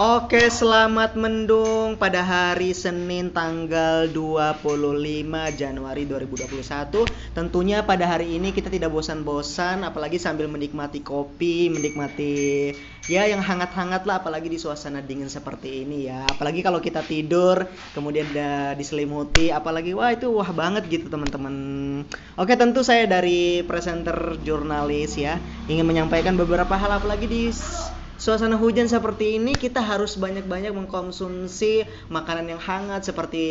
Oke, selamat mendung pada hari Senin tanggal 25 Januari 2021. Tentunya pada hari ini kita tidak bosan-bosan apalagi sambil menikmati kopi, menikmati ya yang hangat-hangat lah apalagi di suasana dingin seperti ini ya. Apalagi kalau kita tidur kemudian diselimuti apalagi wah itu wah banget gitu teman-teman. Oke, tentu saya dari presenter jurnalis ya ingin menyampaikan beberapa hal apalagi di suasana hujan seperti ini kita harus banyak-banyak mengkonsumsi makanan yang hangat seperti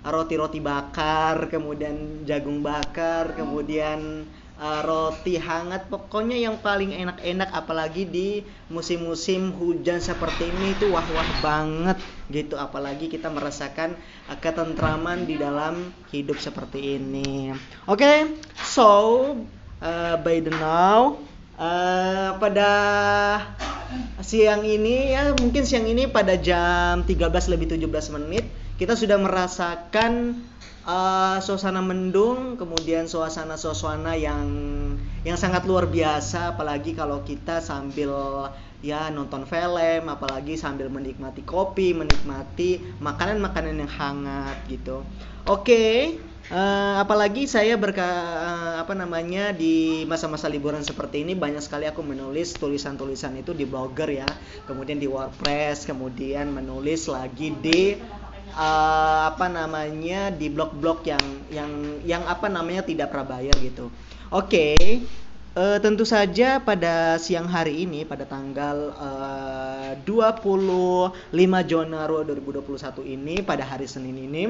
roti-roti bakar, kemudian jagung bakar, kemudian uh, roti hangat. Pokoknya yang paling enak-enak apalagi di musim-musim hujan seperti ini itu wah-wah banget gitu. Apalagi kita merasakan uh, ketentraman di dalam hidup seperti ini. Oke, okay? so uh, by the now uh, pada siang ini ya mungkin siang ini pada jam 13 lebih 17 menit kita sudah merasakan uh, suasana mendung kemudian suasana-suasana yang yang sangat luar biasa apalagi kalau kita sambil ya nonton film apalagi sambil menikmati kopi menikmati makanan-makanan yang hangat gitu oke okay. Uh, apalagi saya berka uh, apa namanya di masa-masa liburan seperti ini banyak sekali aku menulis tulisan-tulisan itu di blogger ya, kemudian di WordPress, kemudian menulis lagi di uh, apa namanya di blog-blog yang yang yang apa namanya tidak prabayar gitu. Oke, okay. Uh, tentu saja pada siang hari ini pada tanggal uh, 25 Januari 2021 ini pada hari Senin ini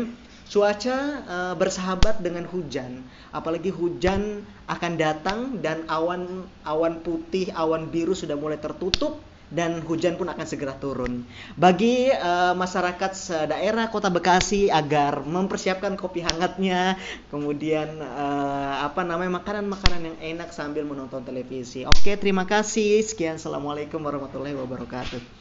Cuaca uh, bersahabat dengan hujan, apalagi hujan akan datang dan awan awan putih, awan biru sudah mulai tertutup dan hujan pun akan segera turun. Bagi uh, masyarakat daerah Kota Bekasi agar mempersiapkan kopi hangatnya, kemudian uh, apa namanya makanan-makanan yang enak sambil menonton televisi. Oke, terima kasih. Sekian, assalamualaikum warahmatullahi wabarakatuh.